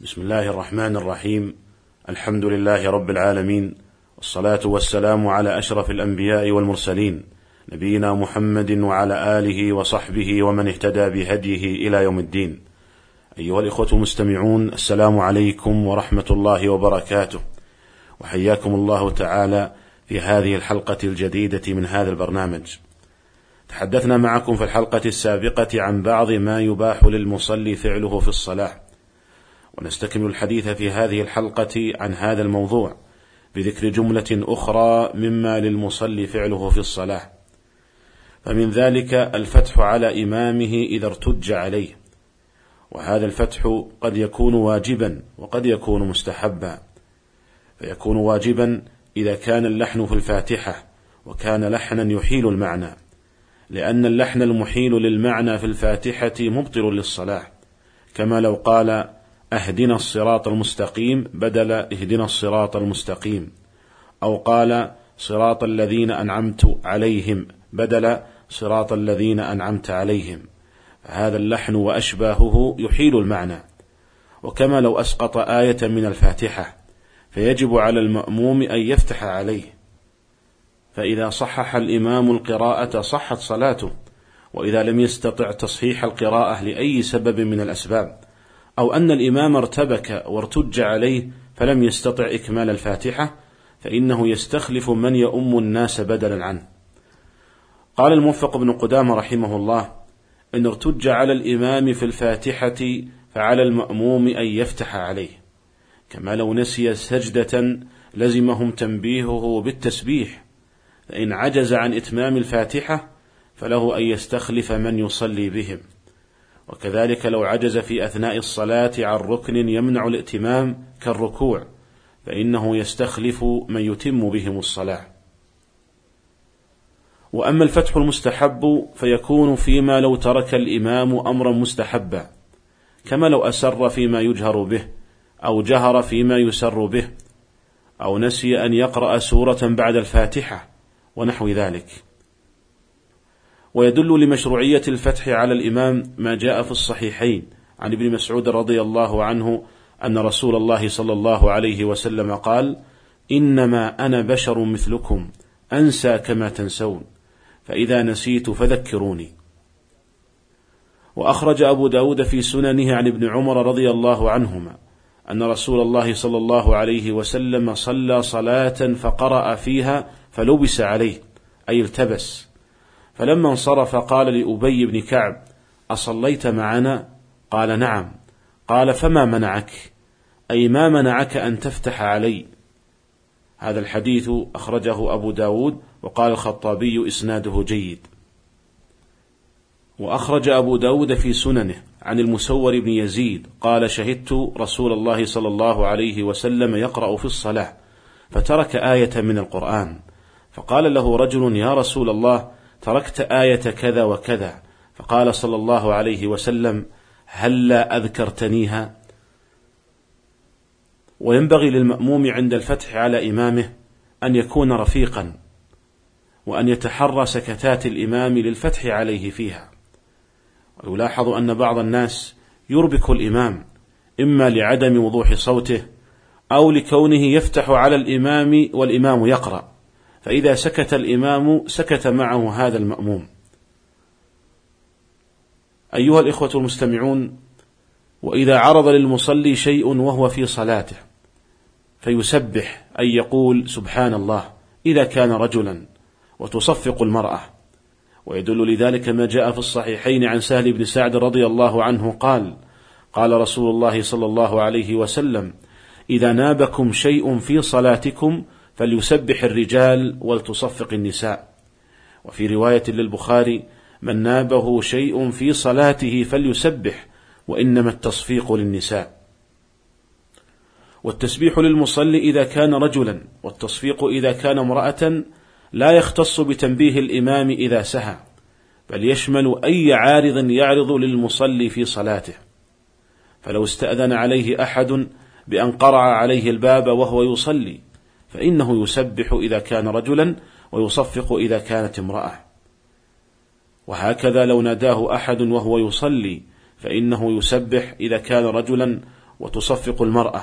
بسم الله الرحمن الرحيم. الحمد لله رب العالمين. والصلاة والسلام على أشرف الأنبياء والمرسلين. نبينا محمد وعلى آله وصحبه ومن اهتدى بهديه إلى يوم الدين. أيها الإخوة المستمعون السلام عليكم ورحمة الله وبركاته. وحياكم الله تعالى في هذه الحلقة الجديدة من هذا البرنامج. تحدثنا معكم في الحلقة السابقة عن بعض ما يباح للمصلي فعله في الصلاة. ونستكمل الحديث في هذه الحلقة عن هذا الموضوع بذكر جملة أخرى مما للمصلي فعله في الصلاة. فمن ذلك الفتح على إمامه إذا ارتج عليه. وهذا الفتح قد يكون واجبا وقد يكون مستحبا. فيكون واجبا إذا كان اللحن في الفاتحة وكان لحنا يحيل المعنى. لأن اللحن المحيل للمعنى في الفاتحة مبطل للصلاة. كما لو قال اهدنا الصراط المستقيم بدل اهدنا الصراط المستقيم. أو قال صراط الذين أنعمت عليهم بدل صراط الذين أنعمت عليهم. هذا اللحن وأشباهه يحيل المعنى. وكما لو أسقط آية من الفاتحة فيجب على المأموم أن يفتح عليه. فإذا صحح الإمام القراءة صحت صلاته. وإذا لم يستطع تصحيح القراءة لأي سبب من الأسباب أو أن الإمام ارتبك وارتج عليه فلم يستطع إكمال الفاتحة فإنه يستخلف من يؤم الناس بدلا عنه. قال الموفق بن قدامة رحمه الله: إن ارتج على الإمام في الفاتحة فعلى المأموم أن يفتح عليه، كما لو نسي سجدة لزمهم تنبيهه بالتسبيح، فإن عجز عن إتمام الفاتحة فله أن يستخلف من يصلي بهم. وكذلك لو عجز في أثناء الصلاة عن ركن يمنع الائتمام كالركوع فإنه يستخلف من يتم بهم الصلاة. وأما الفتح المستحب فيكون فيما لو ترك الإمام أمرا مستحبا كما لو أسر فيما يجهر به أو جهر فيما يسر به أو نسي أن يقرأ سورة بعد الفاتحة ونحو ذلك. ويدل لمشروعية الفتح على الإمام ما جاء في الصحيحين عن ابن مسعود رضي الله عنه أن رسول الله صلى الله عليه وسلم قال: إنما أنا بشر مثلكم أنسى كما تنسون فإذا نسيت فذكروني. وأخرج أبو داود في سننه عن ابن عمر رضي الله عنهما أن رسول الله صلى الله عليه وسلم صلى صلاة فقرأ فيها فلبس عليه أي التبس فلما انصرف قال لأبي بن كعب أصليت معنا؟ قال نعم. قال فما منعك؟ أي ما منعك أن تفتح علي؟ هذا الحديث أخرجه أبو داود وقال الخطابي إسناده جيد. وأخرج أبو داود في سننه عن المسور بن يزيد قال شهدت رسول الله صلى الله عليه وسلم يقرأ في الصلاة فترك آية من القرآن فقال له رجل يا رسول الله تركت آية كذا وكذا. فقال صلى الله عليه وسلم هلا أذكرتنيها؟ وينبغي للمأموم عند الفتح على إمامه أن يكون رفيقا وأن يتحرى سكتات الإمام للفتح عليه فيها. ويلاحظ أن بعض الناس يربك الإمام إما لعدم وضوح صوته أو لكونه يفتح على الإمام والإمام يقرأ. فإذا سكت الإمام سكت معه هذا المأموم. أيها الإخوة المستمعون، وإذا عرض للمصلي شيء وهو في صلاته، فيسبح أي يقول سبحان الله إذا كان رجلا، وتصفق المرأة، ويدل لذلك ما جاء في الصحيحين عن سهل بن سعد رضي الله عنه قال: قال رسول الله صلى الله عليه وسلم: إذا نابكم شيء في صلاتكم فليسبح الرجال ولتصفق النساء. وفي رواية للبخاري من نابه شيء في صلاته فليسبح وإنما التصفيق للنساء. والتسبيح للمصلي إذا كان رجلا والتصفيق إذا كان امرأة لا يختص بتنبيه الإمام إذا سهى بل يشمل أي عارض يعرض للمصلي في صلاته. فلو استأذن عليه أحد بأن قرع عليه الباب وهو يصلي فإنه يسبح إذا كان رجلا ويصفق إذا كانت امرأة. وهكذا لو ناداه أحد وهو يصلي فإنه يسبح إذا كان رجلا وتصفق المرأة.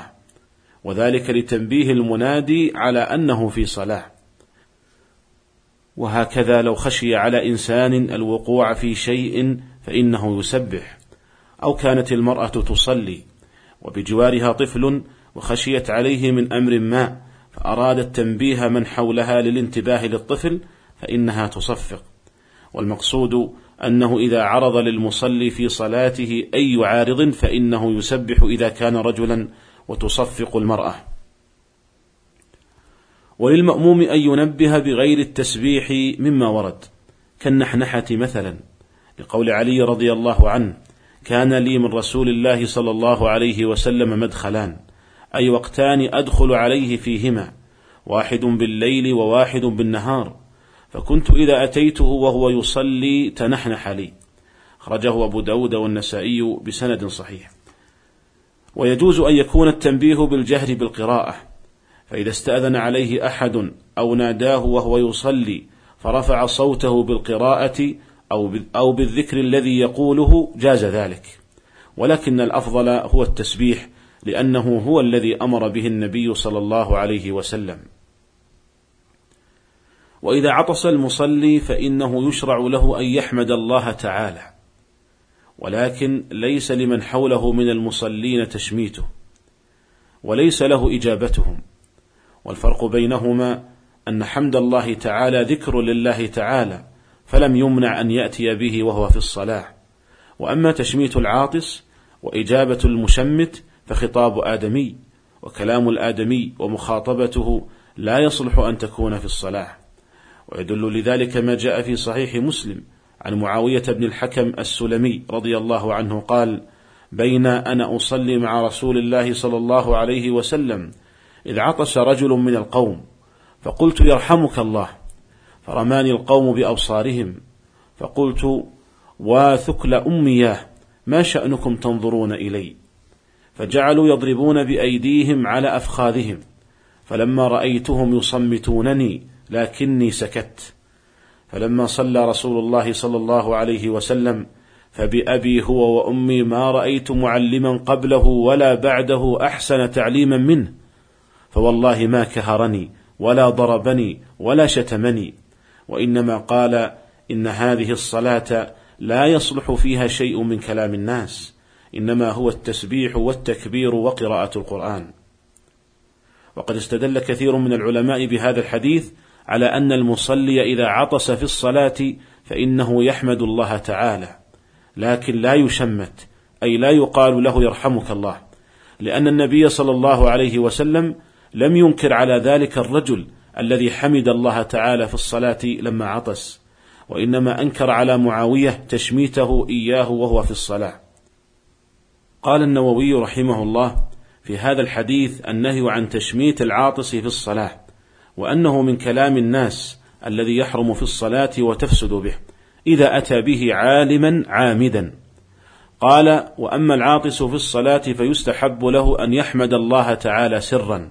وذلك لتنبيه المنادي على أنه في صلاة. وهكذا لو خشي على إنسان الوقوع في شيء فإنه يسبح. أو كانت المرأة تصلي وبجوارها طفل وخشيت عليه من أمر ما فأرادت تنبيه من حولها للانتباه للطفل فإنها تصفق. والمقصود أنه إذا عرض للمصلي في صلاته أي عارض فإنه يسبح إذا كان رجلا وتصفق المرأة. وللمأموم أن ينبه بغير التسبيح مما ورد كالنحنحة مثلا لقول علي رضي الله عنه كان لي من رسول الله صلى الله عليه وسلم مدخلان أي وقتان أدخل عليه فيهما واحد بالليل وواحد بالنهار. فكنت إذا أتيته وهو يصلي تنحنح لي. خرجه أبو داود والنسائي بسند صحيح. ويجوز أن يكون التنبيه بالجهر بالقراءة. فإذا استأذن عليه أحد أو ناداه وهو يصلي فرفع صوته بالقراءة أو بالذكر الذي يقوله جاز ذلك. ولكن الأفضل هو التسبيح لأنه هو الذي أمر به النبي صلى الله عليه وسلم. وإذا عطس المصلي فإنه يشرع له أن يحمد الله تعالى. ولكن ليس لمن حوله من المصلين تشميته وليس له إجابتهم. والفرق بينهما أن حمد الله تعالى ذكر لله تعالى فلم يمنع أن يأتي به وهو في الصلاة. وأما تشميت العاطس وإجابة المشمت فخطاب آدمي وكلام الآدمي ومخاطبته لا يصلح أن تكون في الصلاة. ويدل لذلك ما جاء في صحيح مسلم عن معاوية بن الحكم السلمي رضي الله عنه قال بين أنا أصلي مع رسول الله صلى الله عليه وسلم إذ عطش رجل من القوم فقلت يرحمك الله. فرماني القوم بأبصارهم فقلت واثكل أمياه ما شأنكم تنظرون إلي؟ فجعلوا يضربون بأيديهم على أفخاذهم فلما رأيتهم يصمتونني لكني سكت. فلما صلى رسول الله صلى الله عليه وسلم فبأبي هو وأمي ما رأيت معلما قبله ولا بعده أحسن تعليما منه فوالله ما كهرني ولا ضربني ولا شتمني وإنما قال إن هذه الصلاة لا يصلح فيها شيء من كلام الناس. إنما هو التسبيح والتكبير وقراءة القرآن. وقد استدل كثير من العلماء بهذا الحديث على أن المصلي إذا عطس في الصلاة فإنه يحمد الله تعالى لكن لا يشمت أي لا يقال له يرحمك الله لأن النبي صلى الله عليه وسلم لم ينكر على ذلك الرجل الذي حمد الله تعالى في الصلاة لما عطس وإنما أنكر على معاوية تشميته إياه وهو في الصلاة. قال النووي رحمه الله في هذا الحديث النهي عن تشميت العاطس في الصلاة وأنه من كلام الناس الذي يحرم في الصلاة وتفسد به إذا أتى به عالما عامدا. قال وأما العاطس في الصلاة فيستحب له أن يحمد الله تعالى سرا.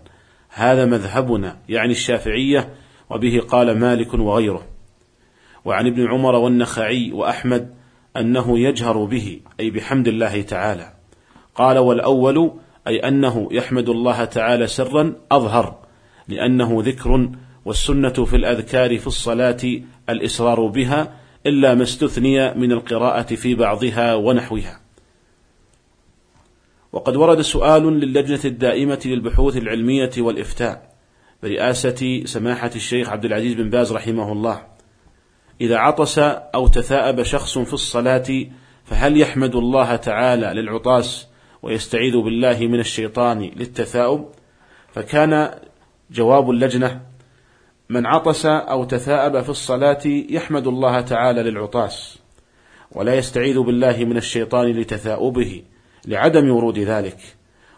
هذا مذهبنا يعني الشافعية وبه قال مالك وغيره. وعن ابن عمر والنخعي وأحمد أنه يجهر به أي بحمد الله تعالى. قال والأول أي أنه يحمد الله تعالى سرا أظهر لأنه ذكر والسنة في الأذكار في الصلاة الإسرار بها إلا ما استثني من القراءة في بعضها ونحوها. وقد ورد سؤال للجنة الدائمة للبحوث العلمية والإفتاء برئاسة سماحة الشيخ عبد العزيز بن باز رحمه الله. إذا عطس أو تثاءب شخص في الصلاة فهل يحمد الله تعالى للعطاس ويستعيذ بالله من الشيطان للتثاؤب؟ فكان جواب اللجنة من عطس أو تثاءب في الصلاة يحمد الله تعالى للعطاس ولا يستعيذ بالله من الشيطان لتثاؤبه لعدم ورود ذلك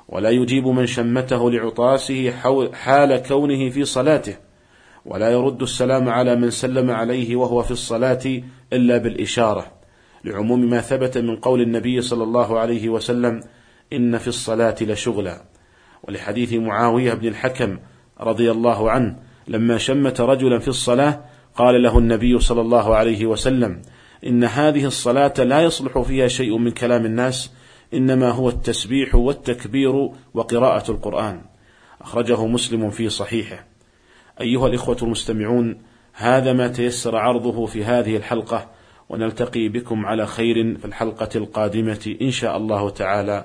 ولا يجيب من شمته لعطاسه حال كونه في صلاته ولا يرد السلام على من سلم عليه وهو في الصلاة إلا بالإشارة لعموم ما ثبت من قول النبي صلى الله عليه وسلم إن في الصلاة لشغلا. ولحديث معاوية بن الحكم رضي الله عنه لما شمت رجلا في الصلاة قال له النبي صلى الله عليه وسلم إن هذه الصلاة لا يصلح فيها شيء من كلام الناس إنما هو التسبيح والتكبير وقراءة القرآن. أخرجه مسلم في صحيحه. أيها الإخوة المستمعون هذا ما تيسر عرضه في هذه الحلقة ونلتقي بكم على خير في الحلقة القادمة إن شاء الله تعالى.